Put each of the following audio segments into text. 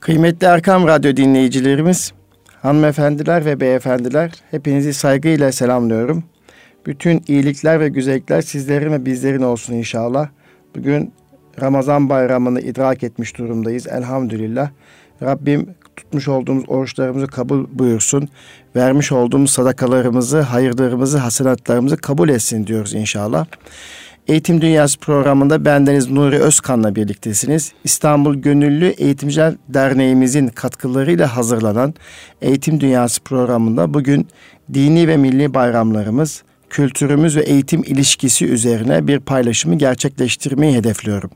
Kıymetli Erkam Radyo dinleyicilerimiz, hanımefendiler ve beyefendiler, hepinizi saygıyla selamlıyorum. Bütün iyilikler ve güzellikler sizlerin ve bizlerin olsun inşallah. Bugün Ramazan bayramını idrak etmiş durumdayız elhamdülillah. Rabbim tutmuş olduğumuz oruçlarımızı kabul buyursun. Vermiş olduğumuz sadakalarımızı, hayırlarımızı, hasenatlarımızı kabul etsin diyoruz inşallah. Eğitim Dünyası programında bendeniz Nuri Özkan'la birliktesiniz. İstanbul Gönüllü Eğitimciler Derneğimizin katkılarıyla hazırlanan Eğitim Dünyası programında bugün dini ve milli bayramlarımız, kültürümüz ve eğitim ilişkisi üzerine bir paylaşımı gerçekleştirmeyi hedefliyorum.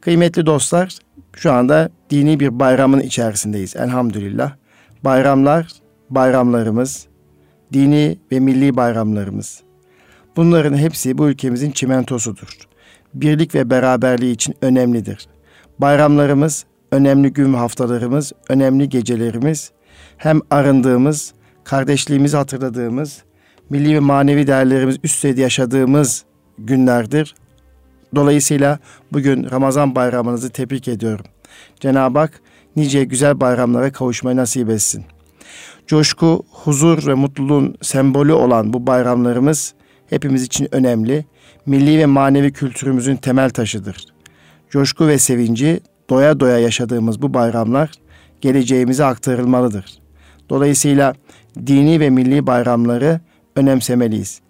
Kıymetli dostlar, şu anda dini bir bayramın içerisindeyiz elhamdülillah. Bayramlar, bayramlarımız, dini ve milli bayramlarımız. Bunların hepsi bu ülkemizin çimentosudur. Birlik ve beraberliği için önemlidir. Bayramlarımız, önemli gün haftalarımız, önemli gecelerimiz, hem arındığımız, kardeşliğimizi hatırladığımız, milli ve manevi değerlerimiz üst düzeyde yaşadığımız günlerdir. Dolayısıyla bugün Ramazan bayramınızı tebrik ediyorum. Cenab-ı Hak nice güzel bayramlara kavuşmayı nasip etsin. Coşku, huzur ve mutluluğun sembolü olan bu bayramlarımız hepimiz için önemli. Milli ve manevi kültürümüzün temel taşıdır. Coşku ve sevinci doya doya yaşadığımız bu bayramlar geleceğimize aktarılmalıdır. Dolayısıyla dini ve milli bayramları önemsemeliyiz.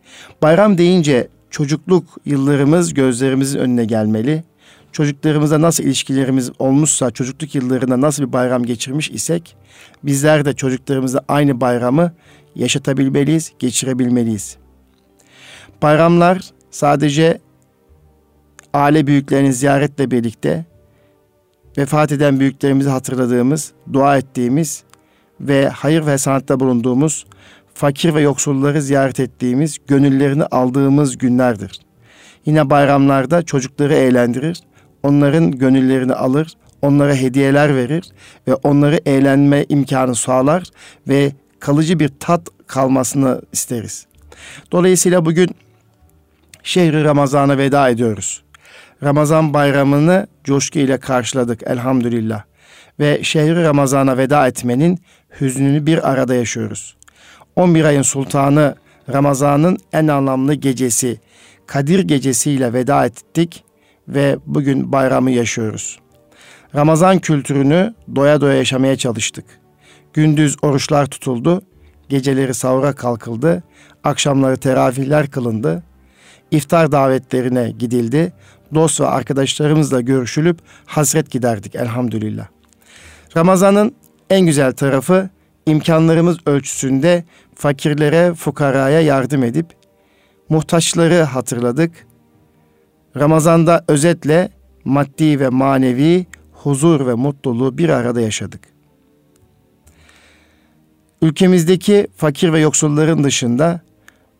Bayram deyince çocukluk yıllarımız gözlerimizin önüne gelmeli. Çocuklarımızla nasıl ilişkilerimiz olmuşsa, çocukluk yıllarında nasıl bir bayram geçirmiş isek, bizler de çocuklarımızla aynı bayramı yaşatabilmeliyiz, geçirebilmeliyiz. Bayramlar sadece aile büyüklerini ziyaretle birlikte vefat eden büyüklerimizi hatırladığımız, dua ettiğimiz ve hayır ve sanatta bulunduğumuz fakir ve yoksulları ziyaret ettiğimiz, gönüllerini aldığımız günlerdir. Yine bayramlarda çocukları eğlendirir, onların gönüllerini alır, onlara hediyeler verir ve onları eğlenme imkanı sağlar ve kalıcı bir tat kalmasını isteriz. Dolayısıyla bugün şehri Ramazan'a veda ediyoruz. Ramazan bayramını coşku ile karşıladık elhamdülillah. Ve şehri Ramazan'a veda etmenin hüznünü bir arada yaşıyoruz. 11 ayın sultanı Ramazan'ın en anlamlı gecesi Kadir gecesiyle veda ettik ve bugün bayramı yaşıyoruz. Ramazan kültürünü doya doya yaşamaya çalıştık. Gündüz oruçlar tutuldu, geceleri sahura kalkıldı, akşamları teravihler kılındı, iftar davetlerine gidildi, dost ve arkadaşlarımızla görüşülüp hasret giderdik elhamdülillah. Ramazan'ın en güzel tarafı imkanlarımız ölçüsünde fakirlere, fukaraya yardım edip muhtaçları hatırladık. Ramazan'da özetle maddi ve manevi huzur ve mutluluğu bir arada yaşadık. Ülkemizdeki fakir ve yoksulların dışında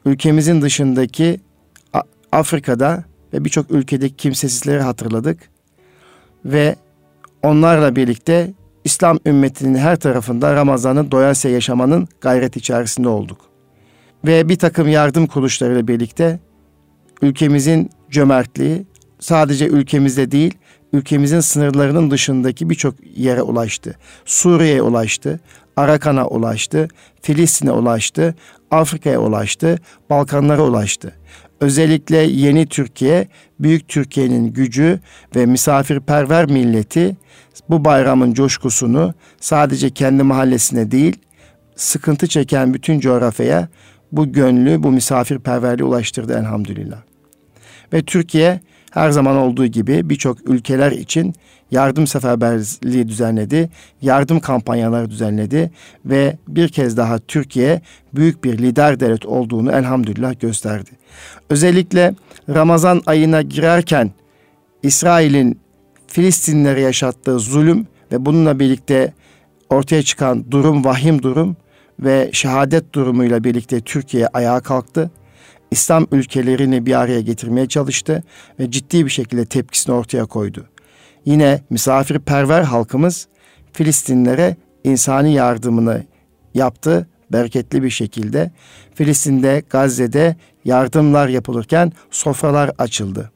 ülkemizin dışındaki Afrika'da ve birçok ülkedeki kimsesizleri hatırladık ve onlarla birlikte İslam ümmetinin her tarafında Ramazan'ı doyasıya yaşamanın gayret içerisinde olduk. Ve bir takım yardım kuruluşlarıyla birlikte ülkemizin cömertliği sadece ülkemizde değil, ülkemizin sınırlarının dışındaki birçok yere ulaştı. Suriye'ye ulaştı, Arakan'a ulaştı, Filistin'e ulaştı, Afrika'ya ulaştı, Balkanlara ulaştı. Özellikle yeni Türkiye, büyük Türkiye'nin gücü ve misafirperver milleti bu bayramın coşkusunu sadece kendi mahallesine değil, sıkıntı çeken bütün coğrafyaya bu gönlü, bu misafirperverliği ulaştırdı elhamdülillah. Ve Türkiye her zaman olduğu gibi birçok ülkeler için yardım seferberliği düzenledi, yardım kampanyaları düzenledi ve bir kez daha Türkiye büyük bir lider devlet olduğunu elhamdülillah gösterdi. Özellikle Ramazan ayına girerken İsrail'in Filistinlere yaşattığı zulüm ve bununla birlikte ortaya çıkan durum vahim durum ve şehadet durumuyla birlikte Türkiye ayağa kalktı. İslam ülkelerini bir araya getirmeye çalıştı ve ciddi bir şekilde tepkisini ortaya koydu. Yine misafirperver halkımız Filistinlere insani yardımını yaptı bereketli bir şekilde. Filistin'de, Gazze'de yardımlar yapılırken sofralar açıldı.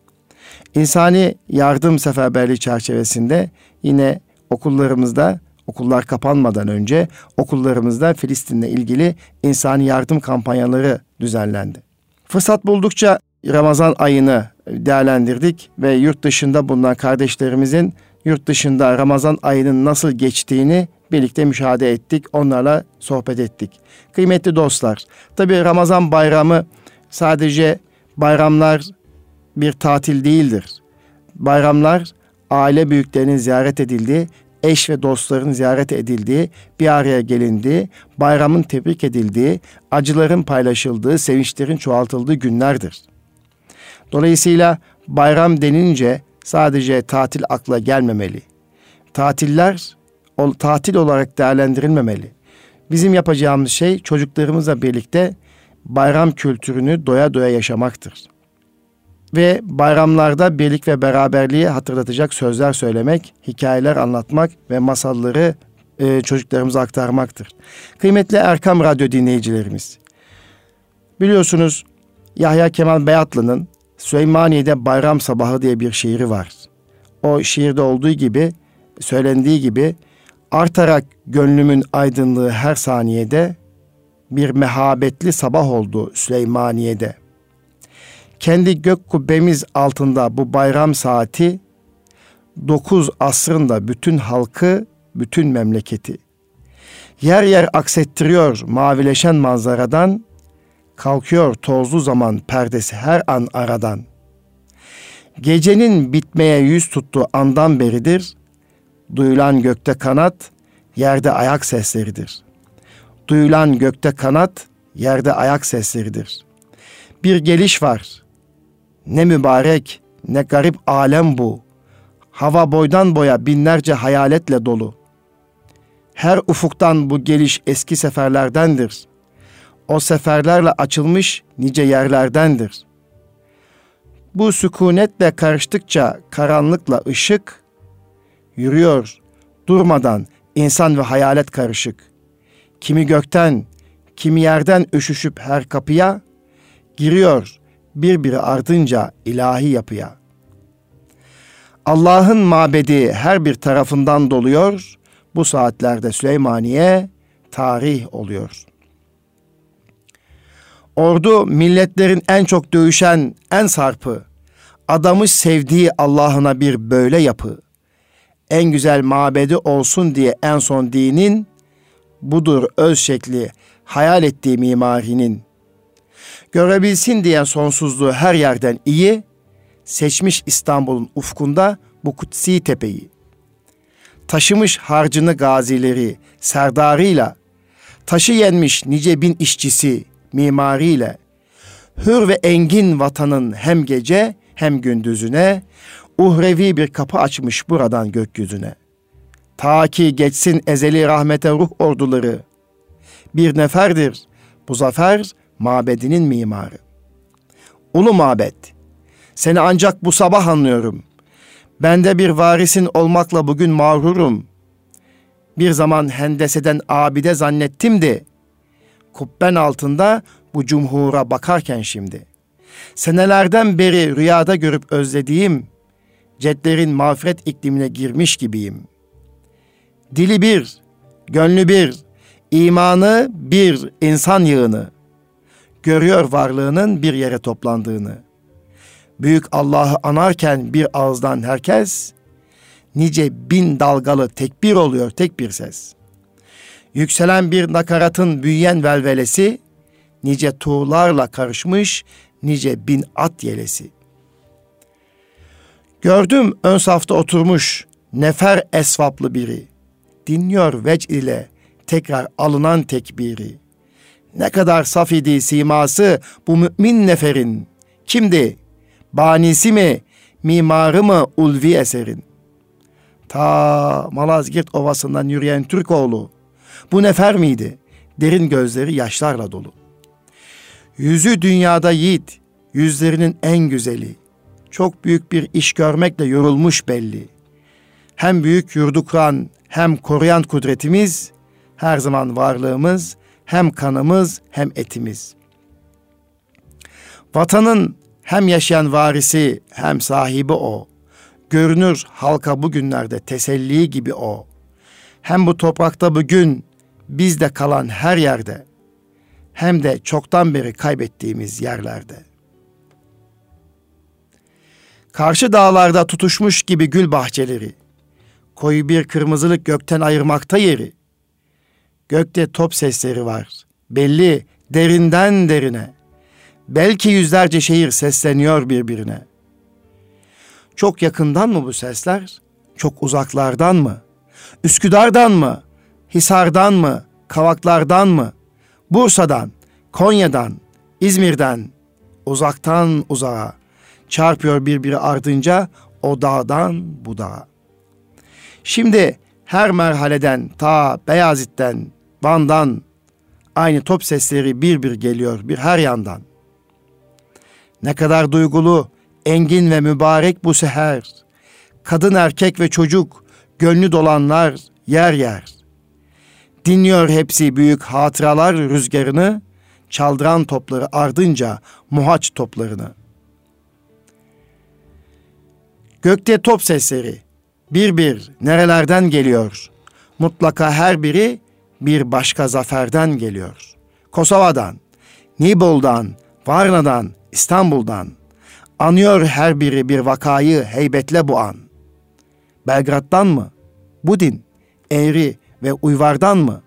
İnsani yardım seferberliği çerçevesinde yine okullarımızda okullar kapanmadan önce okullarımızda Filistin'le ilgili insani yardım kampanyaları düzenlendi. Fırsat buldukça Ramazan ayını değerlendirdik ve yurt dışında bulunan kardeşlerimizin yurt dışında Ramazan ayının nasıl geçtiğini birlikte müşahede ettik. Onlarla sohbet ettik. Kıymetli dostlar, tabi Ramazan bayramı sadece bayramlar bir tatil değildir. Bayramlar aile büyüklerinin ziyaret edildiği, eş ve dostların ziyaret edildiği, bir araya gelindiği, bayramın tebrik edildiği, acıların paylaşıldığı, sevinçlerin çoğaltıldığı günlerdir. Dolayısıyla bayram denince sadece tatil akla gelmemeli. Tatiller tatil olarak değerlendirilmemeli. Bizim yapacağımız şey çocuklarımızla birlikte bayram kültürünü doya doya yaşamaktır. Ve bayramlarda birlik ve beraberliği hatırlatacak sözler söylemek, hikayeler anlatmak ve masalları e, çocuklarımıza aktarmaktır. Kıymetli Erkam Radyo dinleyicilerimiz, biliyorsunuz Yahya Kemal Beyatlı'nın Süleymaniye'de Bayram Sabahı diye bir şiiri var. O şiirde olduğu gibi, söylendiği gibi artarak gönlümün aydınlığı her saniyede bir mehabetli sabah oldu Süleymaniye'de. Kendi gök kubbemiz altında bu bayram saati dokuz asrında bütün halkı, bütün memleketi. Yer yer aksettiriyor mavileşen manzaradan, kalkıyor tozlu zaman perdesi her an aradan. Gecenin bitmeye yüz tuttuğu andan beridir, duyulan gökte kanat, yerde ayak sesleridir. Duyulan gökte kanat, yerde ayak sesleridir. Bir geliş var. Ne mübarek, ne garip alem bu. Hava boydan boya binlerce hayaletle dolu. Her ufuktan bu geliş eski seferlerdendir. O seferlerle açılmış nice yerlerdendir. Bu sükunetle karıştıkça karanlıkla ışık yürüyor durmadan insan ve hayalet karışık. Kimi gökten, kimi yerden üşüşüp her kapıya giriyor birbiri ardınca ilahi yapıya. Allah'ın mabedi her bir tarafından doluyor. Bu saatlerde Süleymaniye tarih oluyor. Ordu milletlerin en çok dövüşen en sarpı, adamış sevdiği Allah'ına bir böyle yapı en güzel mabedi olsun diye en son dinin budur öz şekli hayal ettiği mimarinin. Görebilsin diye sonsuzluğu her yerden iyi seçmiş İstanbul'un ufkunda bu kutsi tepeyi. Taşımış harcını gazileri serdarıyla, taşı yenmiş nice bin işçisi mimariyle, hür ve engin vatanın hem gece hem gündüzüne, uhrevi bir kapı açmış buradan gökyüzüne. Ta ki geçsin ezeli rahmete ruh orduları. Bir neferdir bu zafer mabedinin mimarı. Ulu mabet, seni ancak bu sabah anlıyorum. Bende bir varisin olmakla bugün mağrurum. Bir zaman hendeseden abide zannettim de, kubben altında bu cumhura bakarken şimdi. Senelerden beri rüyada görüp özlediğim, cedlerin mağfiret iklimine girmiş gibiyim. Dili bir, gönlü bir, imanı bir insan yığını. Görüyor varlığının bir yere toplandığını. Büyük Allah'ı anarken bir ağızdan herkes, nice bin dalgalı tekbir oluyor tek bir ses. Yükselen bir nakaratın büyüyen velvelesi, nice tuğlarla karışmış nice bin at yelesi.'' Gördüm ön safta oturmuş nefer esvaplı biri. Dinliyor vec ile tekrar alınan tekbiri. Ne kadar saf idi siması bu mümin neferin. Kimdi? Banisi mi? Mimarı mı ulvi eserin? Ta Malazgirt Ovası'ndan yürüyen Türkoğlu. Bu nefer miydi? Derin gözleri yaşlarla dolu. Yüzü dünyada yiğit, yüzlerinin en güzeli çok büyük bir iş görmekle yorulmuş belli. Hem büyük yurdu kuran hem koruyan kudretimiz, her zaman varlığımız, hem kanımız hem etimiz. Vatanın hem yaşayan varisi hem sahibi o. Görünür halka bugünlerde teselli gibi o. hem bu toprakta bugün bizde kalan her yerde hem de çoktan beri kaybettiğimiz yerlerde. Karşı dağlarda tutuşmuş gibi gül bahçeleri, koyu bir kırmızılık gökten ayırmakta yeri. Gökte top sesleri var, belli derinden derine. Belki yüzlerce şehir sesleniyor birbirine. Çok yakından mı bu sesler? Çok uzaklardan mı? Üsküdar'dan mı? Hisar'dan mı? Kavaklardan mı? Bursa'dan, Konya'dan, İzmir'den, uzaktan uzağa çarpıyor birbiri ardınca o dağdan bu dağa. Şimdi her merhaleden ta Beyazıt'ten, Van'dan aynı top sesleri bir bir geliyor bir her yandan. Ne kadar duygulu, engin ve mübarek bu seher. Kadın, erkek ve çocuk, gönlü dolanlar yer yer. Dinliyor hepsi büyük hatıralar rüzgarını, çaldıran topları ardınca muhaç toplarını. Gökte top sesleri bir bir nerelerden geliyor? Mutlaka her biri bir başka zaferden geliyor. Kosova'dan, Nibol'dan, Varna'dan, İstanbul'dan anıyor her biri bir vakayı heybetle bu an. Belgrad'dan mı? Budin, Eğri ve Uyvar'dan mı?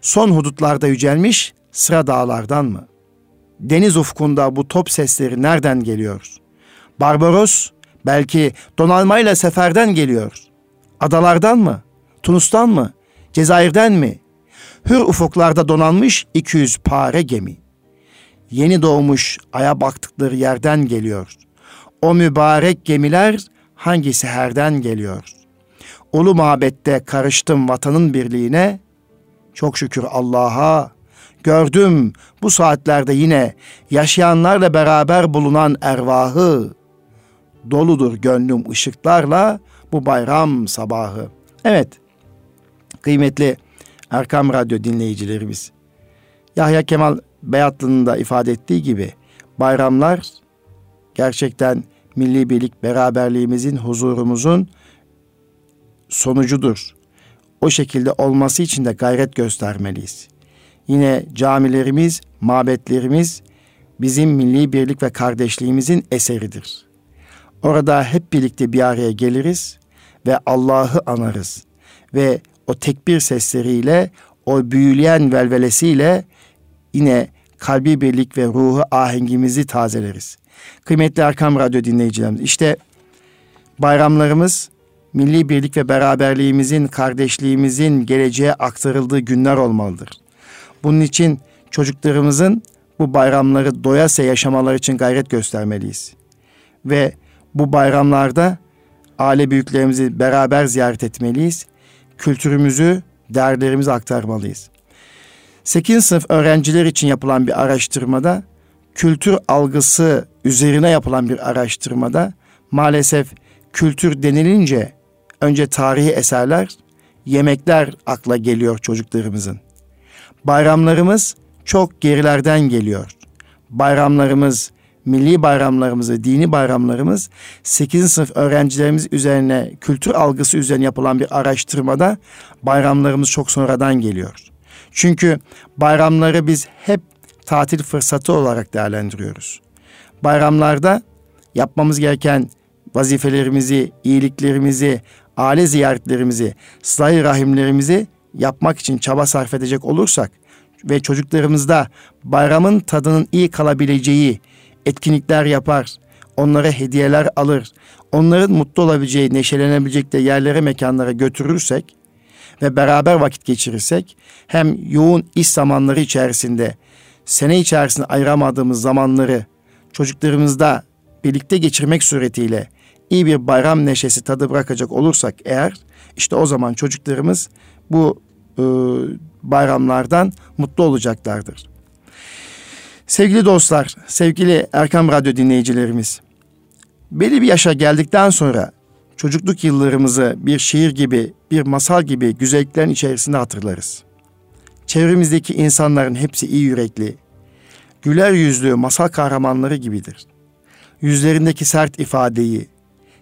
Son hudutlarda yücelmiş sıra dağlardan mı? Deniz ufkunda bu top sesleri nereden geliyor? Barbaros belki donanmayla seferden geliyor. Adalardan mı? Tunus'tan mı? Cezayir'den mi? Hür ufuklarda donanmış 200 pare gemi. Yeni doğmuş aya baktıkları yerden geliyor. O mübarek gemiler hangi seherden geliyor? Ulu mabette karıştım vatanın birliğine. Çok şükür Allah'a gördüm bu saatlerde yine yaşayanlarla beraber bulunan ervahı. Doludur gönlüm ışıklarla bu bayram sabahı. Evet, kıymetli Erkam Radyo dinleyicilerimiz. Yahya Kemal Beyatlı'nın da ifade ettiği gibi bayramlar gerçekten milli birlik beraberliğimizin, huzurumuzun sonucudur. O şekilde olması için de gayret göstermeliyiz. Yine camilerimiz, mabetlerimiz bizim milli birlik ve kardeşliğimizin eseridir. Orada hep birlikte bir araya geliriz ve Allah'ı anarız ve o tekbir sesleriyle, o büyüleyen velvelesiyle yine kalbi birlik ve ruhu ahengimizi tazeleriz. Kıymetli Erkam Radyo dinleyicilerimiz, işte bayramlarımız milli birlik ve beraberliğimizin, kardeşliğimizin geleceğe aktarıldığı günler olmalıdır. Bunun için çocuklarımızın bu bayramları doyasıya yaşamaları için gayret göstermeliyiz. Ve bu bayramlarda aile büyüklerimizi beraber ziyaret etmeliyiz. Kültürümüzü, değerlerimizi aktarmalıyız. 8. sınıf öğrenciler için yapılan bir araştırmada kültür algısı üzerine yapılan bir araştırmada maalesef kültür denilince önce tarihi eserler, yemekler akla geliyor çocuklarımızın. Bayramlarımız çok gerilerden geliyor. Bayramlarımız, milli bayramlarımızı, dini bayramlarımız 8. sınıf öğrencilerimiz üzerine, kültür algısı üzerine yapılan bir araştırmada bayramlarımız çok sonradan geliyor. Çünkü bayramları biz hep tatil fırsatı olarak değerlendiriyoruz. Bayramlarda yapmamız gereken vazifelerimizi, iyiliklerimizi, aile ziyaretlerimizi, sıla rahimlerimizi yapmak için çaba sarf edecek olursak ve çocuklarımızda bayramın tadının iyi kalabileceği etkinlikler yapar, onlara hediyeler alır, onların mutlu olabileceği, neşelenebilecekleri yerlere, mekanlara götürürsek ve beraber vakit geçirirsek hem yoğun iş zamanları içerisinde sene içerisinde ayıramadığımız zamanları çocuklarımızda birlikte geçirmek suretiyle iyi bir bayram neşesi tadı bırakacak olursak eğer işte o zaman çocuklarımız bu e, bayramlardan mutlu olacaklardır. Sevgili dostlar, sevgili Erkam Radyo dinleyicilerimiz, belli bir yaşa geldikten sonra çocukluk yıllarımızı bir şiir gibi, bir masal gibi güzelliklerin içerisinde hatırlarız. Çevremizdeki insanların hepsi iyi yürekli, güler yüzlü masal kahramanları gibidir. Yüzlerindeki sert ifadeyi,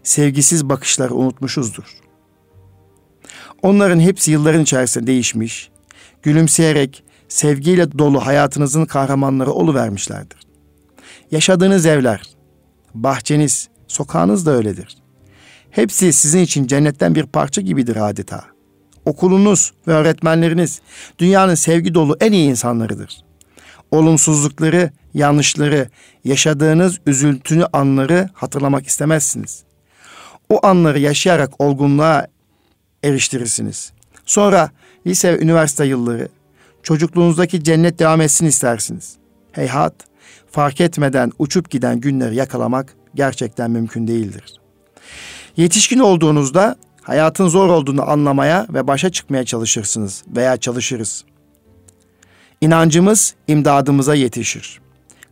sevgisiz bakışları unutmuşuzdur. Onların hepsi yılların içerisinde değişmiş, gülümseyerek sevgiyle dolu hayatınızın kahramanları oluvermişlerdir. Yaşadığınız evler, bahçeniz, sokağınız da öyledir. Hepsi sizin için cennetten bir parça gibidir adeta. Okulunuz ve öğretmenleriniz dünyanın sevgi dolu en iyi insanlarıdır. Olumsuzlukları, yanlışları, yaşadığınız üzüntülü anları hatırlamak istemezsiniz. O anları yaşayarak olgunluğa eriştirirsiniz. Sonra lise ve üniversite yılları, çocukluğunuzdaki cennet devam etsin istersiniz. Heyhat, fark etmeden uçup giden günleri yakalamak gerçekten mümkün değildir. Yetişkin olduğunuzda hayatın zor olduğunu anlamaya ve başa çıkmaya çalışırsınız veya çalışırız. İnancımız imdadımıza yetişir.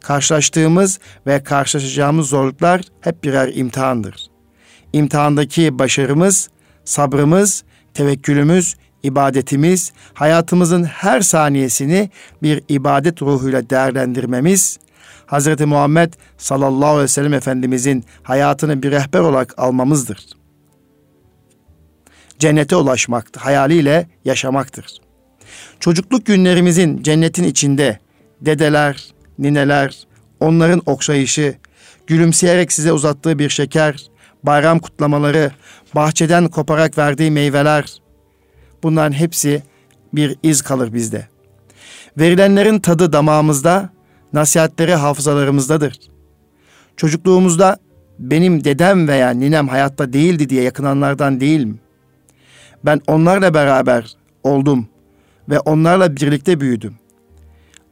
Karşılaştığımız ve karşılaşacağımız zorluklar hep birer imtihandır. İmtihandaki başarımız, sabrımız, tevekkülümüz, ibadetimiz, hayatımızın her saniyesini bir ibadet ruhuyla değerlendirmemiz, Hz. Muhammed sallallahu aleyhi ve sellem Efendimizin hayatını bir rehber olarak almamızdır. Cennete ulaşmak hayaliyle yaşamaktır. Çocukluk günlerimizin cennetin içinde dedeler, nineler, onların okşayışı, gülümseyerek size uzattığı bir şeker, bayram kutlamaları, bahçeden koparak verdiği meyveler, bunların hepsi bir iz kalır bizde. Verilenlerin tadı damağımızda, nasihatleri hafızalarımızdadır. Çocukluğumuzda benim dedem veya ninem hayatta değildi diye yakınanlardan değilim. Ben onlarla beraber oldum ve onlarla birlikte büyüdüm.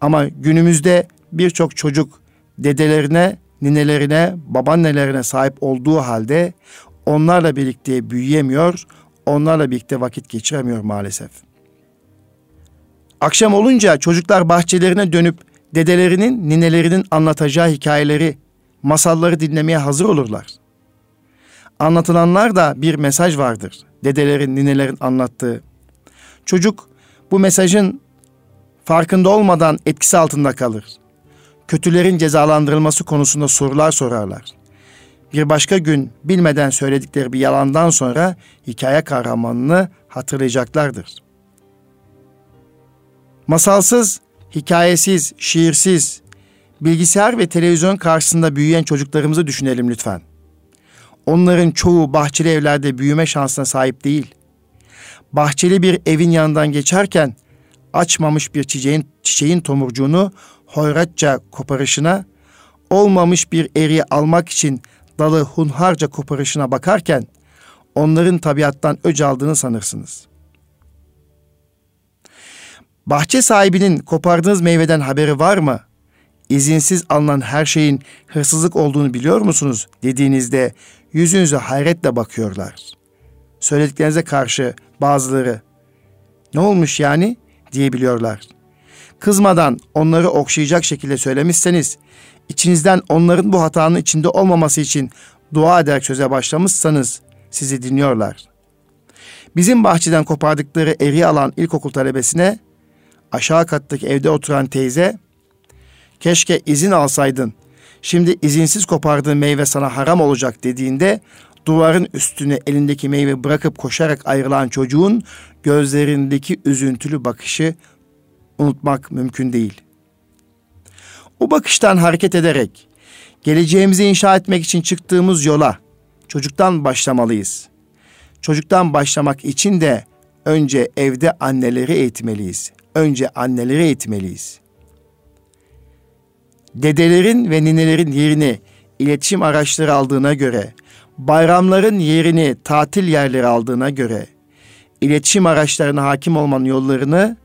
Ama günümüzde birçok çocuk dedelerine, ninelerine, babaannelerine sahip olduğu halde onlarla birlikte büyüyemiyor, onlarla birlikte vakit geçiremiyor maalesef. Akşam olunca çocuklar bahçelerine dönüp dedelerinin, ninelerinin anlatacağı hikayeleri, masalları dinlemeye hazır olurlar. Anlatılanlar da bir mesaj vardır. Dedelerin, ninelerin anlattığı. Çocuk bu mesajın farkında olmadan etkisi altında kalır. Kötülerin cezalandırılması konusunda sorular sorarlar. Bir başka gün bilmeden söyledikleri bir yalandan sonra hikaye kahramanını hatırlayacaklardır. Masalsız, hikayesiz, şiirsiz, bilgisayar ve televizyon karşısında büyüyen çocuklarımızı düşünelim lütfen. Onların çoğu bahçeli evlerde büyüme şansına sahip değil. Bahçeli bir evin yanından geçerken açmamış bir çiçeğin, çiçeğin tomurcuğunu hoyratça koparışına, olmamış bir eriği almak için dalı hunharca koparışına bakarken onların tabiattan öc aldığını sanırsınız. Bahçe sahibinin kopardığınız meyveden haberi var mı? İzinsiz alınan her şeyin hırsızlık olduğunu biliyor musunuz? dediğinizde yüzünüze hayretle bakıyorlar. Söylediklerinize karşı bazıları ne olmuş yani diyebiliyorlar. Kızmadan onları okşayacak şekilde söylemişseniz, içinizden onların bu hatanın içinde olmaması için dua ederek söze başlamışsanız sizi dinliyorlar. Bizim bahçeden kopardıkları eriği alan ilkokul talebesine aşağı kattaki evde oturan teyze keşke izin alsaydın. Şimdi izinsiz kopardığın meyve sana haram olacak dediğinde duvarın üstüne elindeki meyve bırakıp koşarak ayrılan çocuğun gözlerindeki üzüntülü bakışı unutmak mümkün değil. O bakıştan hareket ederek geleceğimizi inşa etmek için çıktığımız yola çocuktan başlamalıyız. Çocuktan başlamak için de önce evde anneleri eğitmeliyiz. Önce anneleri eğitmeliyiz. Dedelerin ve ninelerin yerini iletişim araçları aldığına göre, bayramların yerini tatil yerleri aldığına göre, iletişim araçlarına hakim olmanın yollarını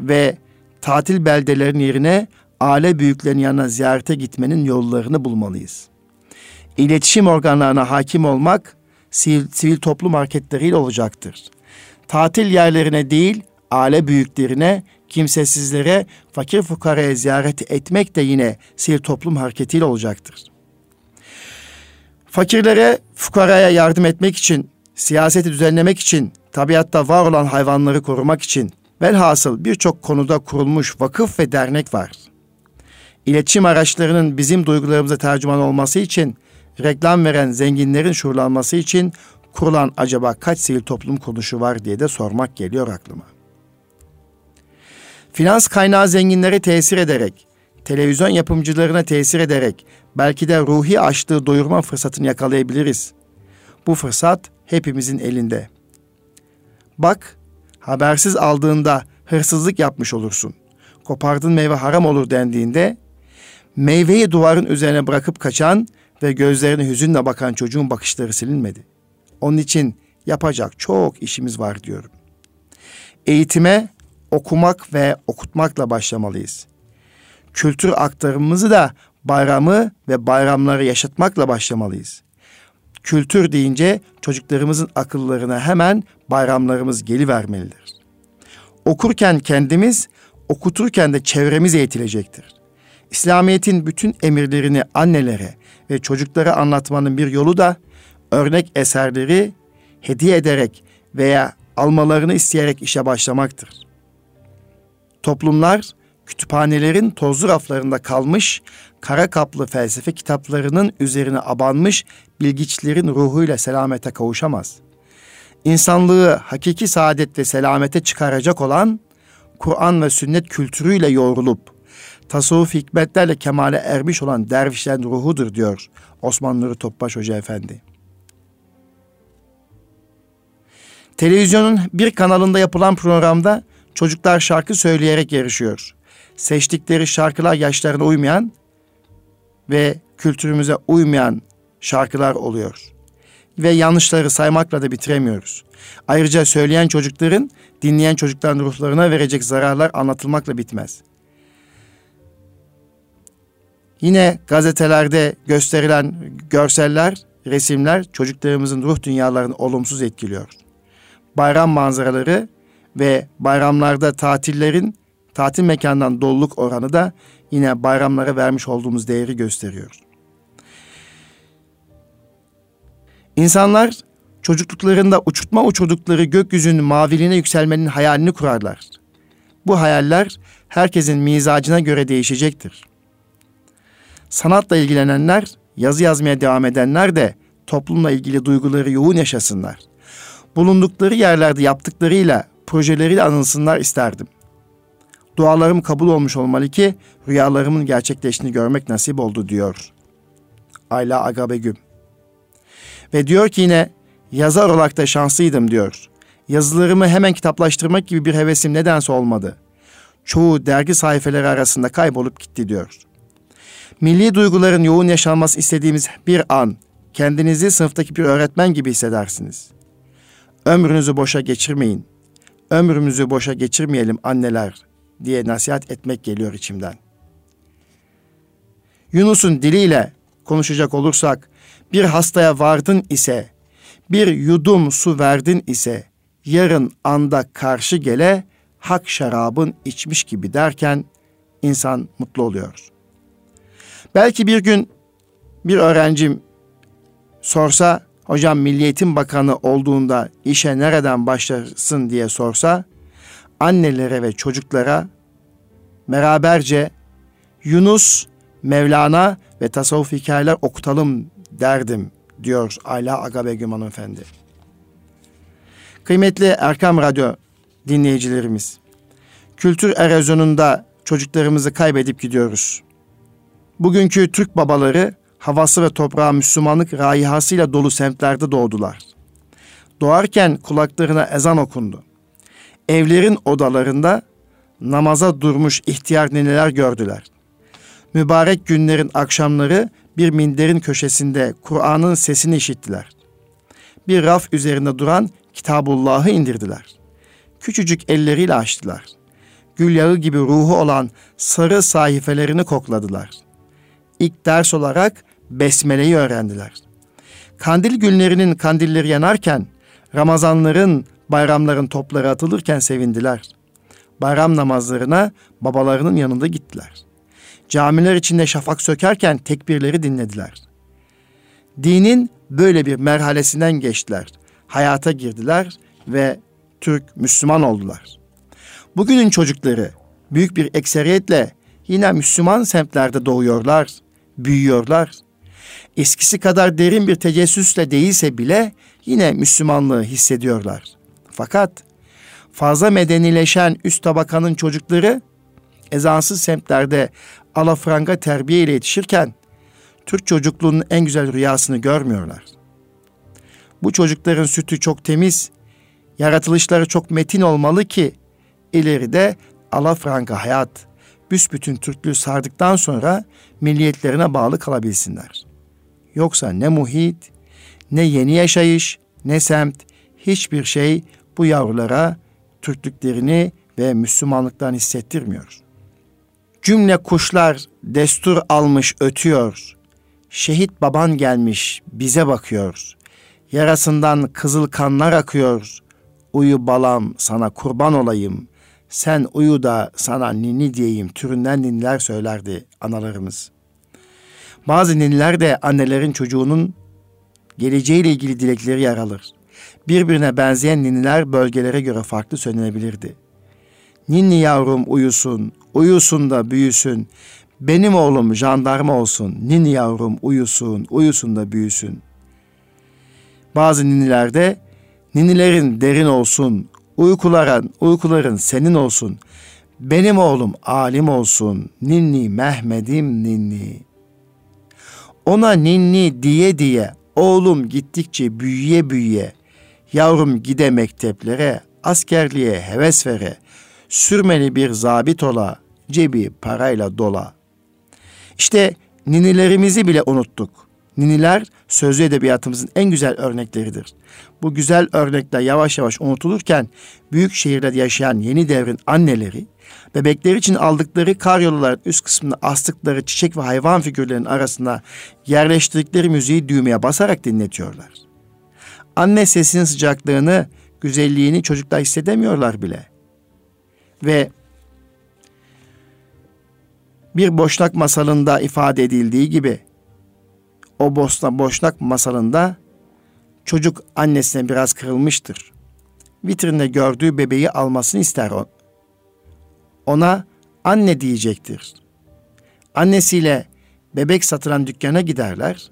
ve tatil beldelerin yerine aile büyüklerin yanına ziyarete gitmenin yollarını bulmalıyız. İletişim organlarına hakim olmak sivil, sivil toplum hareketleriyle olacaktır. Tatil yerlerine değil, aile büyüklerine, kimsesizlere, fakir fukaraya ziyaret etmek de yine sivil toplum hareketiyle olacaktır. Fakirlere, fukaraya yardım etmek için, siyaseti düzenlemek için, tabiatta var olan hayvanları korumak için, velhasıl birçok konuda kurulmuş vakıf ve dernek var. İletişim araçlarının bizim duygularımıza tercüman olması için, reklam veren zenginlerin şuurlanması için kurulan acaba kaç sivil toplum kuruluşu var diye de sormak geliyor aklıma. Finans kaynağı zenginlere tesir ederek, televizyon yapımcılarına tesir ederek belki de ruhi açlığı doyurma fırsatını yakalayabiliriz. Bu fırsat hepimizin elinde. Bak, habersiz aldığında hırsızlık yapmış olursun. Kopardığın meyve haram olur dendiğinde meyveyi duvarın üzerine bırakıp kaçan ve gözlerine hüzünle bakan çocuğun bakışları silinmedi. Onun için yapacak çok işimiz var diyorum. Eğitime okumak ve okutmakla başlamalıyız. Kültür aktarımımızı da bayramı ve bayramları yaşatmakla başlamalıyız. Kültür deyince çocuklarımızın akıllarına hemen bayramlarımız gelivermelidir. Okurken kendimiz, okuturken de çevremiz eğitilecektir. İslamiyet'in bütün emirlerini annelere ve çocuklara anlatmanın bir yolu da örnek eserleri hediye ederek veya almalarını isteyerek işe başlamaktır. Toplumlar kütüphanelerin tozlu raflarında kalmış, kara kaplı felsefe kitaplarının üzerine abanmış bilgiçlerin ruhuyla selamete kavuşamaz. İnsanlığı hakiki saadet ve selamete çıkaracak olan Kur'an ve sünnet kültürüyle yoğrulup tasavvuf hikmetlerle kemale ermiş olan dervişlerin ruhudur diyor Osman Nuri Topbaş Hoca Efendi. Televizyonun bir kanalında yapılan programda çocuklar şarkı söyleyerek yarışıyor. Seçtikleri şarkılar yaşlarına uymayan ve kültürümüze uymayan şarkılar oluyor. Ve yanlışları saymakla da bitiremiyoruz. Ayrıca söyleyen çocukların dinleyen çocukların ruhlarına verecek zararlar anlatılmakla bitmez. Yine gazetelerde gösterilen görseller, resimler çocuklarımızın ruh dünyalarını olumsuz etkiliyor. Bayram manzaraları ve bayramlarda tatillerin tatil mekanından doluluk oranı da yine bayramlara vermiş olduğumuz değeri gösteriyor. İnsanlar çocukluklarında uçurtma uçurdukları gökyüzünün maviliğine yükselmenin hayalini kurarlar. Bu hayaller herkesin mizacına göre değişecektir. Sanatla ilgilenenler, yazı yazmaya devam edenler de toplumla ilgili duyguları yoğun yaşasınlar. Bulundukları yerlerde yaptıklarıyla, projeleriyle anılsınlar isterdim. Dualarım kabul olmuş olmalı ki rüyalarımın gerçekleştiğini görmek nasip oldu diyor. Ayla Agabegüm. Ve diyor ki yine yazar olarak da şanslıydım diyor. Yazılarımı hemen kitaplaştırmak gibi bir hevesim nedense olmadı. Çoğu dergi sayfeleri arasında kaybolup gitti diyor. Milli duyguların yoğun yaşanması istediğimiz bir an kendinizi sınıftaki bir öğretmen gibi hissedersiniz. Ömrünüzü boşa geçirmeyin. Ömrümüzü boşa geçirmeyelim anneler diye nasihat etmek geliyor içimden. Yunus'un diliyle konuşacak olursak bir hastaya vardın ise, bir yudum su verdin ise, yarın anda karşı gele hak şarabın içmiş gibi derken insan mutlu oluyor. Belki bir gün bir öğrencim sorsa, hocam Milliyetin Bakanı olduğunda işe nereden başlasın diye sorsa, annelere ve çocuklara beraberce Yunus, Mevlana ve tasavvuf hikayeler okutalım derdim diyor Ayla Agabegüm hanımefendi. Kıymetli Erkam Radyo dinleyicilerimiz, kültür erozyonunda çocuklarımızı kaybedip gidiyoruz. Bugünkü Türk babaları havası ve toprağı Müslümanlık raihasıyla dolu semtlerde doğdular. Doğarken kulaklarına ezan okundu. Evlerin odalarında namaza durmuş ihtiyar neneler gördüler. Mübarek günlerin akşamları bir minderin köşesinde Kur'an'ın sesini işittiler. Bir raf üzerinde duran Kitabullah'ı indirdiler. Küçücük elleriyle açtılar. Gül yağı gibi ruhu olan sarı sayfelerini kokladılar. İlk ders olarak Besmele'yi öğrendiler. Kandil günlerinin kandilleri yanarken, Ramazanların, bayramların topları atılırken sevindiler. Bayram namazlarına babalarının yanında gittiler.'' Camiler içinde şafak sökerken tekbirleri dinlediler. Dinin böyle bir merhalesinden geçtiler. Hayata girdiler ve Türk Müslüman oldular. Bugünün çocukları büyük bir ekseriyetle yine Müslüman semtlerde doğuyorlar, büyüyorlar. Eskisi kadar derin bir tecessüsle değilse bile yine Müslümanlığı hissediyorlar. Fakat fazla medenileşen üst tabakanın çocukları ezansız semtlerde alafranga terbiye ile yetişirken Türk çocukluğunun en güzel rüyasını görmüyorlar. Bu çocukların sütü çok temiz, yaratılışları çok metin olmalı ki ileride alafranga hayat, büsbütün Türklüğü sardıktan sonra milliyetlerine bağlı kalabilsinler. Yoksa ne muhit, ne yeni yaşayış, ne semt, hiçbir şey bu yavrulara Türklüklerini ve Müslümanlıktan hissettirmiyor. Cümle kuşlar destur almış ötüyor. Şehit baban gelmiş bize bakıyor. Yarasından kızıl kanlar akıyor. Uyu balam sana kurban olayım. Sen uyu da sana ninni diyeyim türünden ninniler söylerdi analarımız. Bazı ninniler de annelerin çocuğunun geleceğiyle ilgili dilekleri yer alır. Birbirine benzeyen ninniler bölgelere göre farklı söylenebilirdi. Ninni yavrum uyusun, uyusun da büyüsün. Benim oğlum jandarma olsun, ninni yavrum uyusun, uyusun da büyüsün. Bazı ninnilerde ninnilerin derin olsun, uykuların, uykuların senin olsun. Benim oğlum alim olsun, ninni Mehmet'im ninni. Ona ninni diye diye oğlum gittikçe büyüye büyüye, yavrum gide mekteplere, askerliğe heves vere, sürmeli bir zabit ola, cebi parayla dola. İşte ninilerimizi bile unuttuk. Niniler sözlü edebiyatımızın en güzel örnekleridir. Bu güzel örnekler yavaş yavaş unutulurken büyük şehirlerde yaşayan yeni devrin anneleri bebekler için aldıkları karyoluların üst kısmında astıkları çiçek ve hayvan figürlerinin arasında yerleştirdikleri müziği düğmeye basarak dinletiyorlar. Anne sesinin sıcaklığını, güzelliğini çocuklar hissedemiyorlar bile. Ve bir boşnak masalında ifade edildiği gibi o boşnak, boşnak masalında çocuk annesine biraz kırılmıştır. Vitrinde gördüğü bebeği almasını ister o. Ona anne diyecektir. Annesiyle bebek satılan dükkana giderler.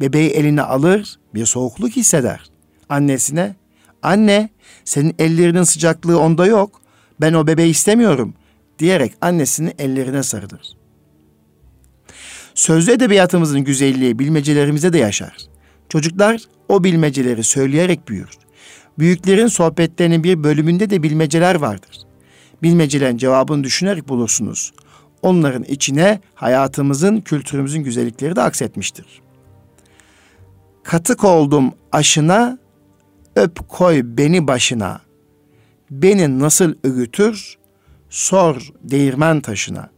Bebeği eline alır, bir soğukluk hisseder. Annesine, anne senin ellerinin sıcaklığı onda yok. Ben o bebeği istemiyorum diyerek annesini ellerine sarılır. Sözlü edebiyatımızın güzelliği bilmecelerimizde de yaşar. Çocuklar o bilmeceleri söyleyerek büyür. Büyüklerin sohbetlerinin bir bölümünde de bilmeceler vardır. Bilmecelerin cevabını düşünerek bulursunuz. Onların içine hayatımızın, kültürümüzün güzellikleri de aksetmiştir. Katık oldum aşına, öp koy beni başına. Beni nasıl öğütür, sor değirmen taşına.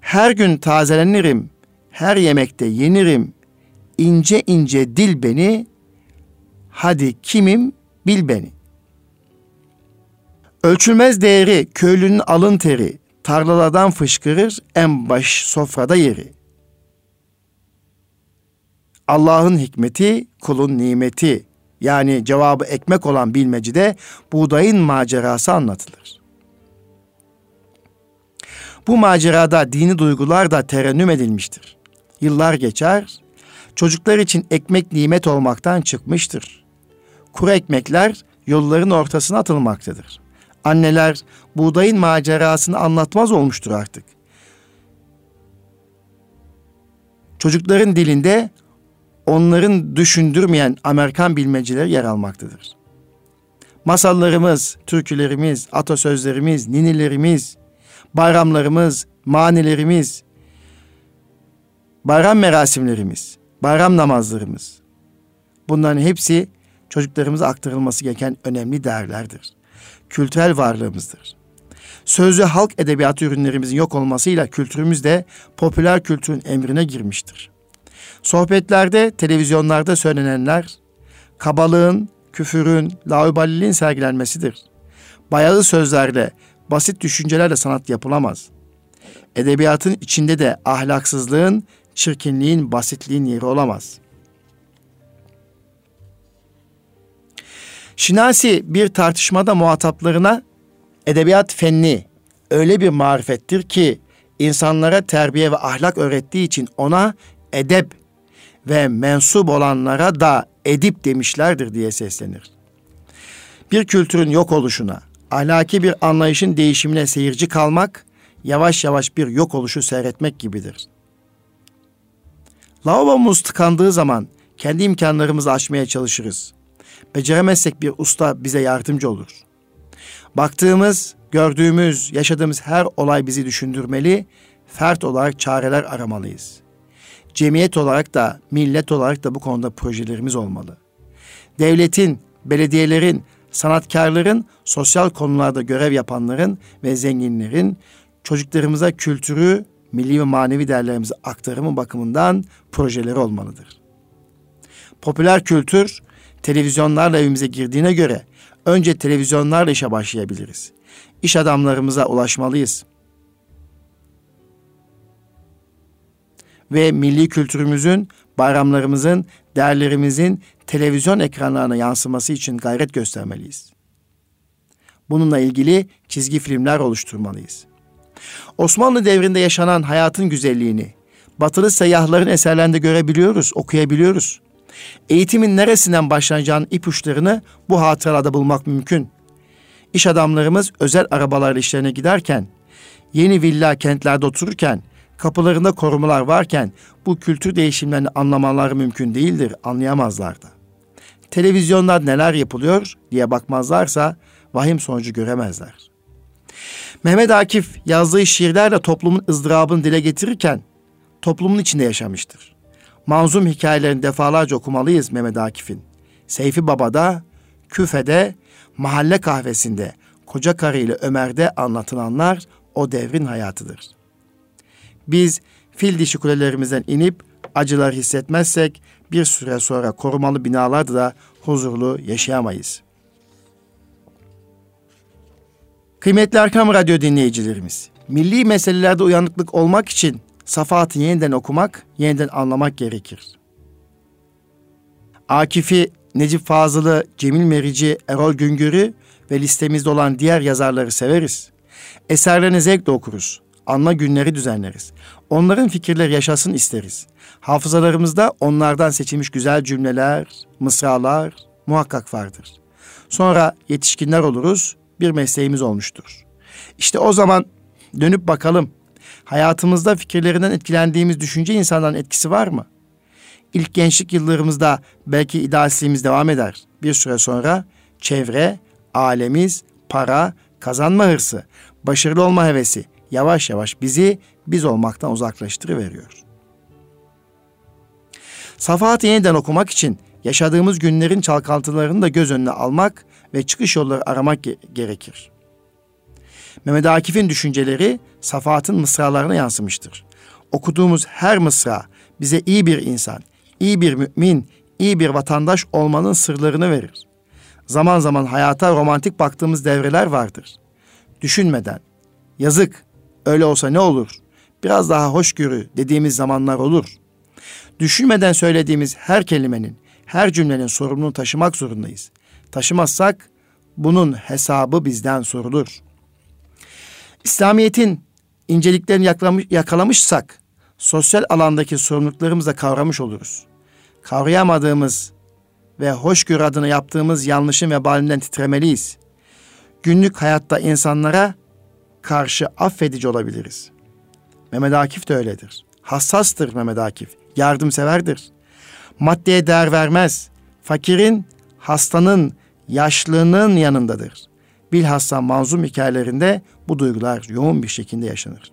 Her gün tazelenirim, her yemekte yenirim. İnce ince dil beni, hadi kimim bil beni. Ölçülmez değeri köylünün alın teri, tarlalardan fışkırır en baş sofrada yeri. Allah'ın hikmeti, kulun nimeti. Yani cevabı ekmek olan bilmecide buğdayın macerası anlatılır. Bu macerada dini duygular da terennüm edilmiştir. Yıllar geçer, çocuklar için ekmek nimet olmaktan çıkmıştır. Kuru ekmekler yolların ortasına atılmaktadır. Anneler buğdayın macerasını anlatmaz olmuştur artık. Çocukların dilinde onların düşündürmeyen Amerikan bilmeceleri yer almaktadır. Masallarımız, türkülerimiz, atasözlerimiz, ninilerimiz, bayramlarımız, manilerimiz, bayram merasimlerimiz, bayram namazlarımız. Bunların hepsi çocuklarımıza aktarılması gereken önemli değerlerdir. Kültürel varlığımızdır. Sözlü halk edebiyatı ürünlerimizin yok olmasıyla kültürümüz de popüler kültürün emrine girmiştir. Sohbetlerde, televizyonlarda söylenenler kabalığın, küfürün, laubaliliğin sergilenmesidir. Bayağı sözlerle, basit düşüncelerle sanat yapılamaz. Edebiyatın içinde de ahlaksızlığın, çirkinliğin, basitliğin yeri olamaz. Şinasi bir tartışmada muhataplarına edebiyat fenni öyle bir marifettir ki insanlara terbiye ve ahlak öğrettiği için ona edep ve mensup olanlara da edip demişlerdir diye seslenir. Bir kültürün yok oluşuna, ahlaki bir anlayışın değişimine seyirci kalmak, yavaş yavaş bir yok oluşu seyretmek gibidir. Lavabomuz tıkandığı zaman kendi imkanlarımızı aşmaya çalışırız. Beceremezsek bir usta bize yardımcı olur. Baktığımız, gördüğümüz, yaşadığımız her olay bizi düşündürmeli, fert olarak çareler aramalıyız. Cemiyet olarak da, millet olarak da bu konuda projelerimiz olmalı. Devletin, belediyelerin, sanatkarların, sosyal konularda görev yapanların ve zenginlerin çocuklarımıza kültürü, milli ve manevi değerlerimizi aktarımı bakımından projeleri olmalıdır. Popüler kültür televizyonlarla evimize girdiğine göre önce televizyonlarla işe başlayabiliriz. İş adamlarımıza ulaşmalıyız. Ve milli kültürümüzün, bayramlarımızın, değerlerimizin televizyon ekranlarına yansıması için gayret göstermeliyiz. Bununla ilgili çizgi filmler oluşturmalıyız. Osmanlı devrinde yaşanan hayatın güzelliğini batılı seyyahların eserlerinde görebiliyoruz, okuyabiliyoruz. Eğitimin neresinden başlanacağının ipuçlarını bu hatıralarda bulmak mümkün. İş adamlarımız özel arabalarla işlerine giderken, yeni villa kentlerde otururken, kapılarında korumalar varken bu kültür değişimlerini anlamaları mümkün değildir, anlayamazlar da. Televizyonlar neler yapılıyor diye bakmazlarsa vahim sonucu göremezler. Mehmet Akif yazdığı şiirlerle toplumun ızdırabını dile getirirken toplumun içinde yaşamıştır. Manzum hikayelerini defalarca okumalıyız Mehmet Akif'in. Seyfi Baba'da, Küfe'de, mahalle kahvesinde, koca karı ile Ömer'de anlatılanlar o devrin hayatıdır. Biz fil dişi kulelerimizden inip acılar hissetmezsek bir süre sonra korumalı binalarda da huzurlu yaşayamayız. Kıymetli Erkam Radyo dinleyicilerimiz, milli meselelerde uyanıklık olmak için Safahat'ı yeniden okumak, yeniden anlamak gerekir. Akif'i, Necip Fazıl'ı, Cemil Merici, Erol Güngör'ü ve listemizde olan diğer yazarları severiz. Eserlerini zevkle okuruz. Anma günleri düzenleriz. Onların fikirleri yaşasın isteriz. Hafızalarımızda onlardan seçilmiş güzel cümleler, mısralar muhakkak vardır. Sonra yetişkinler oluruz, bir mesleğimiz olmuştur. İşte o zaman dönüp bakalım. Hayatımızda fikirlerinden etkilendiğimiz düşünce insanların etkisi var mı? İlk gençlik yıllarımızda belki idealistliğimiz devam eder. Bir süre sonra çevre, alemiz, para, kazanma hırsı, başarılı olma hevesi yavaş yavaş bizi biz olmaktan uzaklaştırıveriyor. Safahatı yeniden okumak için yaşadığımız günlerin çalkantılarını da göz önüne almak ve çıkış yolları aramak ge- gerekir. Mehmet Akif'in düşünceleri Safahat'ın mısralarına yansımıştır. Okuduğumuz her mısra bize iyi bir insan, iyi bir mümin, iyi bir vatandaş olmanın sırlarını verir. Zaman zaman hayata romantik baktığımız devreler vardır. Düşünmeden, yazık, öyle olsa ne olur, biraz daha hoşgörü dediğimiz zamanlar olur. Düşünmeden söylediğimiz her kelimenin, her cümlenin sorumluluğunu taşımak zorundayız. Taşımazsak bunun hesabı bizden sorulur. İslamiyet'in inceliklerini yakalamış, yakalamışsak sosyal alandaki sorumluluklarımızı da kavramış oluruz. Kavrayamadığımız ve hoşgörü adına yaptığımız yanlışın vebalinden titremeliyiz. Günlük hayatta insanlara karşı affedici olabiliriz. Mehmet Akif de öyledir. Hassastır Mehmet Akif, yardımseverdir. Maddeye değer vermez. Fakirin, hastanın, yaşlının yanındadır. Bilhassa manzum hikayelerinde bu duygular yoğun bir şekilde yaşanır.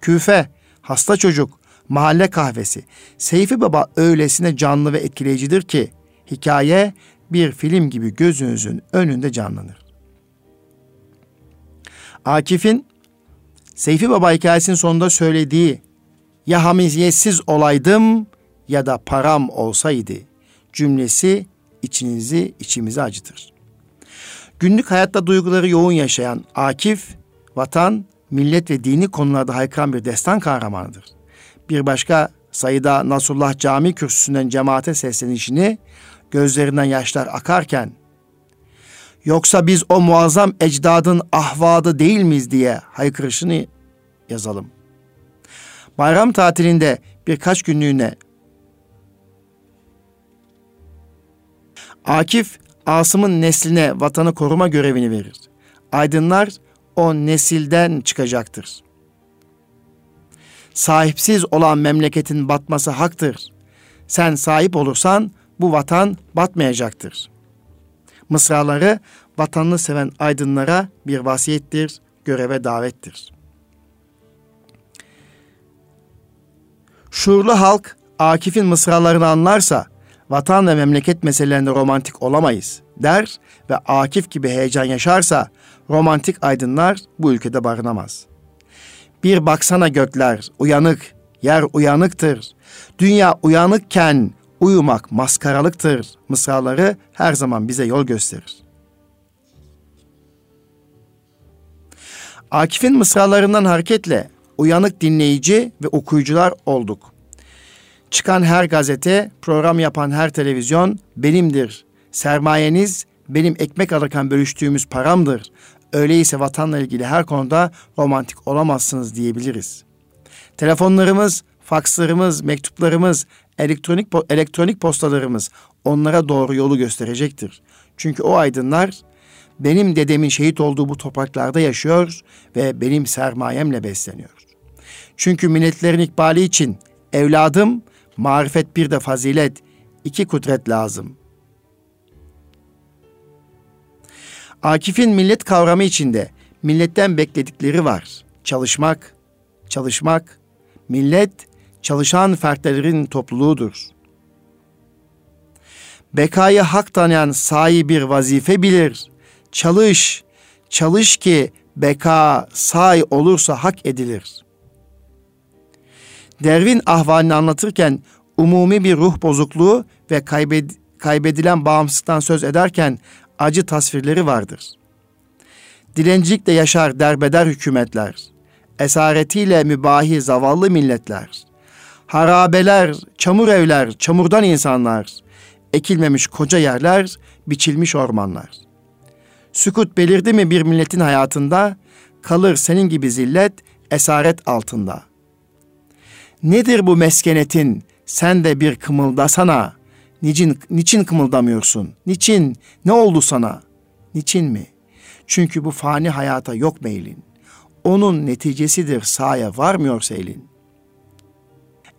Küfe, hasta çocuk, mahalle kahvesi. Seyfi Baba öylesine canlı ve etkileyicidir ki hikaye bir film gibi gözünüzün önünde canlanır. Akif'in Seyfi Baba hikayesinin sonunda söylediği ya hamiziyetsiz olaydım ya da param olsaydı cümlesi içinizi içimizi acıtır. Günlük hayatta duyguları yoğun yaşayan Akif, vatan, millet ve dini konularda haykıran bir destan kahramanıdır. Bir başka sayıda Nasrullah Cami kürsüsünden cemaate seslenişini gözlerinden yaşlar akarken yoksa biz o muazzam ecdadın ahvadı değil miyiz diye haykırışını yazalım. Bayram tatilinde birkaç günlüğüne Akif, Asım'ın nesline vatanı koruma görevini verir. Aydınlar o nesilden çıkacaktır. Sahipsiz olan memleketin batması haktır. Sen sahip olursan bu vatan batmayacaktır. Mısraları vatanını seven aydınlara bir vasiyettir, göreve davettir. Şuurlu halk Akif'in mısralarını anlarsa vatan ve memleket meselelerinde romantik olamayız der ve Akif gibi heyecan yaşarsa romantik aydınlar bu ülkede barınamaz. Bir baksana gökler uyanık, yer uyanıktır. Dünya uyanıkken uyumak maskaralıktır. Mısraları her zaman bize yol gösterir. Akif'in mısralarından hareketle uyanık dinleyici ve okuyucular olduk. Çıkan her gazete, program yapan her televizyon benimdir. Sermayeniz benim ekmek alırken bölüştüğümüz paramdır. Öyleyse vatanla ilgili her konuda romantik olamazsınız diyebiliriz. Telefonlarımız, fakslarımız, mektuplarımız, elektronik elektronik postalarımız onlara doğru yolu gösterecektir. Çünkü o aydınlar benim dedemin şehit olduğu bu topraklarda yaşıyor ve benim sermayemle besleniyor. Çünkü milletlerin ikbali için evladım marifet bir de fazilet, iki kudret lazım. Akif'in millet kavramı içinde milletten bekledikleri var. Çalışmak, çalışmak, millet çalışan fertlerin topluluğudur. Bekayı hak tanıyan sahi bir vazife bilir. Çalış, çalış ki beka say olursa hak edilir. Dervin ahvalini anlatırken umumi bir ruh bozukluğu ve kaybed kaybedilen bağımsızlıktan söz ederken acı tasvirleri vardır. Dilencilikle yaşar derbeder hükümetler, esaretiyle mübahi zavallı milletler, harabeler, çamur evler, çamurdan insanlar, ekilmemiş koca yerler, biçilmiş ormanlar. Sükut belirdi mi bir milletin hayatında, kalır senin gibi zillet, esaret altında. Nedir bu meskenetin, sen de bir kımıldasana. Niçin, niçin kımıldamıyorsun? Niçin? Ne oldu sana? Niçin mi? Çünkü bu fani hayata yok meylin. Onun neticesidir sahaya varmıyorsa elin.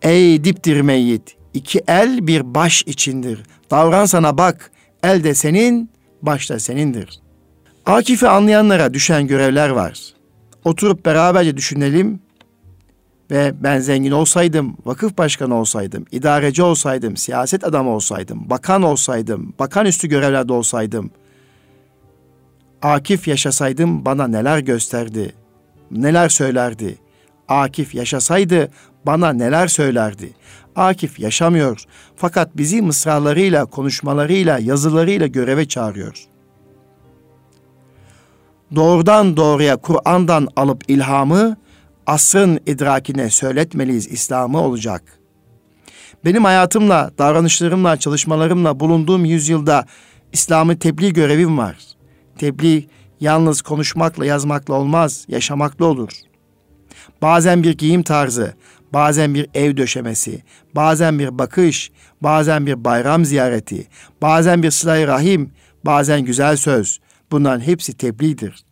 Ey diptir meyyit, iki el bir baş içindir. Davran sana bak, el de senin, baş da senindir. Akif'i anlayanlara düşen görevler var. Oturup beraberce düşünelim ve ben zengin olsaydım, vakıf başkanı olsaydım, idareci olsaydım, siyaset adamı olsaydım, bakan olsaydım, bakan üstü görevlerde olsaydım, Akif yaşasaydım bana neler gösterdi, neler söylerdi. Akif yaşasaydı bana neler söylerdi. Akif yaşamıyor fakat bizi mısralarıyla, konuşmalarıyla, yazılarıyla göreve çağırıyor. Doğrudan doğruya Kur'an'dan alıp ilhamı, asrın idrakine söyletmeliyiz İslam'ı olacak. Benim hayatımla, davranışlarımla, çalışmalarımla bulunduğum yüzyılda İslam'ı tebliğ görevim var. Tebliğ yalnız konuşmakla, yazmakla olmaz, yaşamakla olur. Bazen bir giyim tarzı, bazen bir ev döşemesi, bazen bir bakış, bazen bir bayram ziyareti, bazen bir sıla rahim, bazen güzel söz. Bunların hepsi tebliğdir.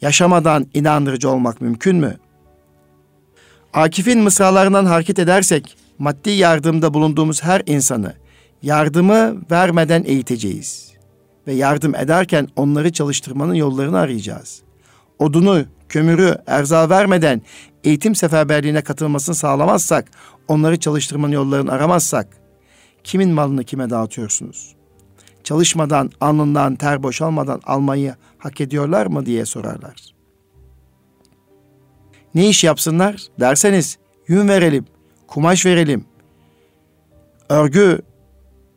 Yaşamadan inandırıcı olmak mümkün mü? Akif'in mısralarından hareket edersek maddi yardımda bulunduğumuz her insanı yardımı vermeden eğiteceğiz. Ve yardım ederken onları çalıştırmanın yollarını arayacağız. Odunu, kömürü, erza vermeden eğitim seferberliğine katılmasını sağlamazsak, onları çalıştırmanın yollarını aramazsak, kimin malını kime dağıtıyorsunuz? Çalışmadan, alnından ter boşalmadan almayı hak ediyorlar mı diye sorarlar. Ne iş yapsınlar derseniz yün verelim, kumaş verelim, örgü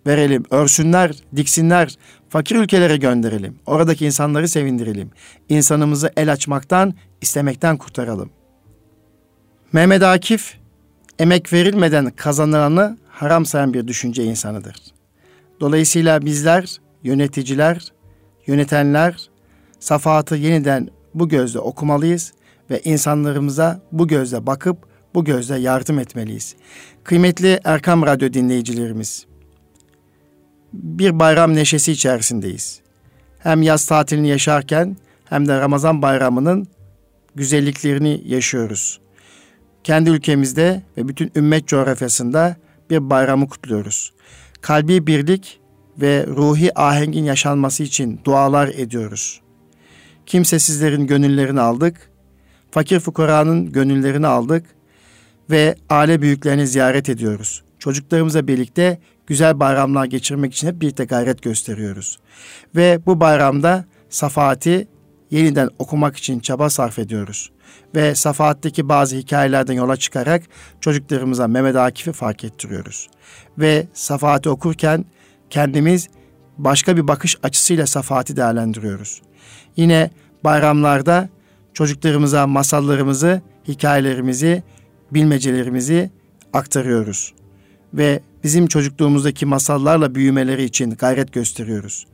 verelim, örsünler, diksinler, fakir ülkelere gönderelim. Oradaki insanları sevindirelim. İnsanımızı el açmaktan, istemekten kurtaralım. Mehmet Akif, emek verilmeden kazanılanı haram sayan bir düşünce insanıdır. Dolayısıyla bizler, yöneticiler, yönetenler, safahatı yeniden bu gözle okumalıyız ve insanlarımıza bu gözle bakıp bu gözle yardım etmeliyiz. Kıymetli Erkam Radyo dinleyicilerimiz, bir bayram neşesi içerisindeyiz. Hem yaz tatilini yaşarken hem de Ramazan bayramının güzelliklerini yaşıyoruz. Kendi ülkemizde ve bütün ümmet coğrafyasında bir bayramı kutluyoruz. Kalbi birlik ve ruhi ahengin yaşanması için dualar ediyoruz. Kimsesizlerin gönüllerini aldık, fakir fukaranın gönüllerini aldık ve aile büyüklerini ziyaret ediyoruz. Çocuklarımızla birlikte güzel bayramlar geçirmek için hep birlikte gayret gösteriyoruz. Ve bu bayramda Safahat'i yeniden okumak için çaba sarf ediyoruz. Ve Safahat'taki bazı hikayelerden yola çıkarak çocuklarımıza Mehmet Akif'i fark ettiriyoruz. Ve Safahat'i okurken kendimiz başka bir bakış açısıyla Safahat'i değerlendiriyoruz. Yine bayramlarda çocuklarımıza masallarımızı, hikayelerimizi, bilmecelerimizi aktarıyoruz. Ve bizim çocukluğumuzdaki masallarla büyümeleri için gayret gösteriyoruz.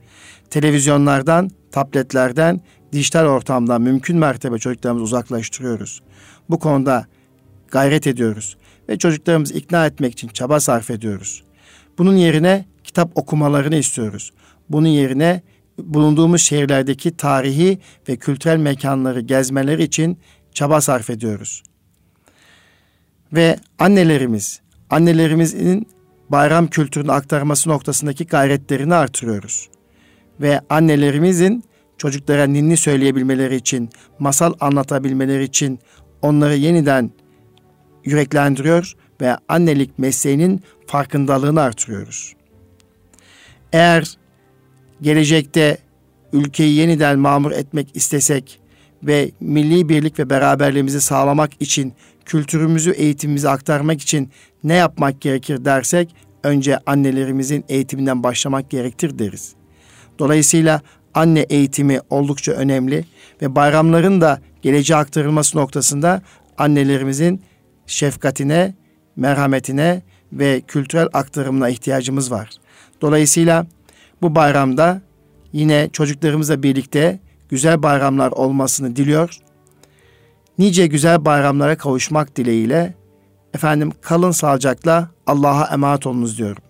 Televizyonlardan, tabletlerden, dijital ortamdan mümkün mertebe çocuklarımızı uzaklaştırıyoruz. Bu konuda gayret ediyoruz ve çocuklarımızı ikna etmek için çaba sarf ediyoruz. Bunun yerine kitap okumalarını istiyoruz. Bunun yerine bulunduğumuz şehirlerdeki tarihi ve kültürel mekanları gezmeleri için çaba sarf ediyoruz. Ve annelerimiz, annelerimizin bayram kültürünü aktarması noktasındaki gayretlerini artırıyoruz. Ve annelerimizin çocuklara ninni söyleyebilmeleri için, masal anlatabilmeleri için onları yeniden yüreklendiriyor ve annelik mesleğinin farkındalığını artırıyoruz. Eğer gelecekte ülkeyi yeniden mamur etmek istesek ve milli birlik ve beraberliğimizi sağlamak için kültürümüzü, eğitimimizi aktarmak için ne yapmak gerekir dersek önce annelerimizin eğitiminden başlamak gerektir deriz. Dolayısıyla anne eğitimi oldukça önemli ve bayramların da geleceğe aktarılması noktasında annelerimizin şefkatine, merhametine ve kültürel aktarımına ihtiyacımız var. Dolayısıyla bu bayramda yine çocuklarımızla birlikte güzel bayramlar olmasını diliyor. Nice güzel bayramlara kavuşmak dileğiyle efendim kalın sağlıcakla Allah'a emanet olunuz diyorum.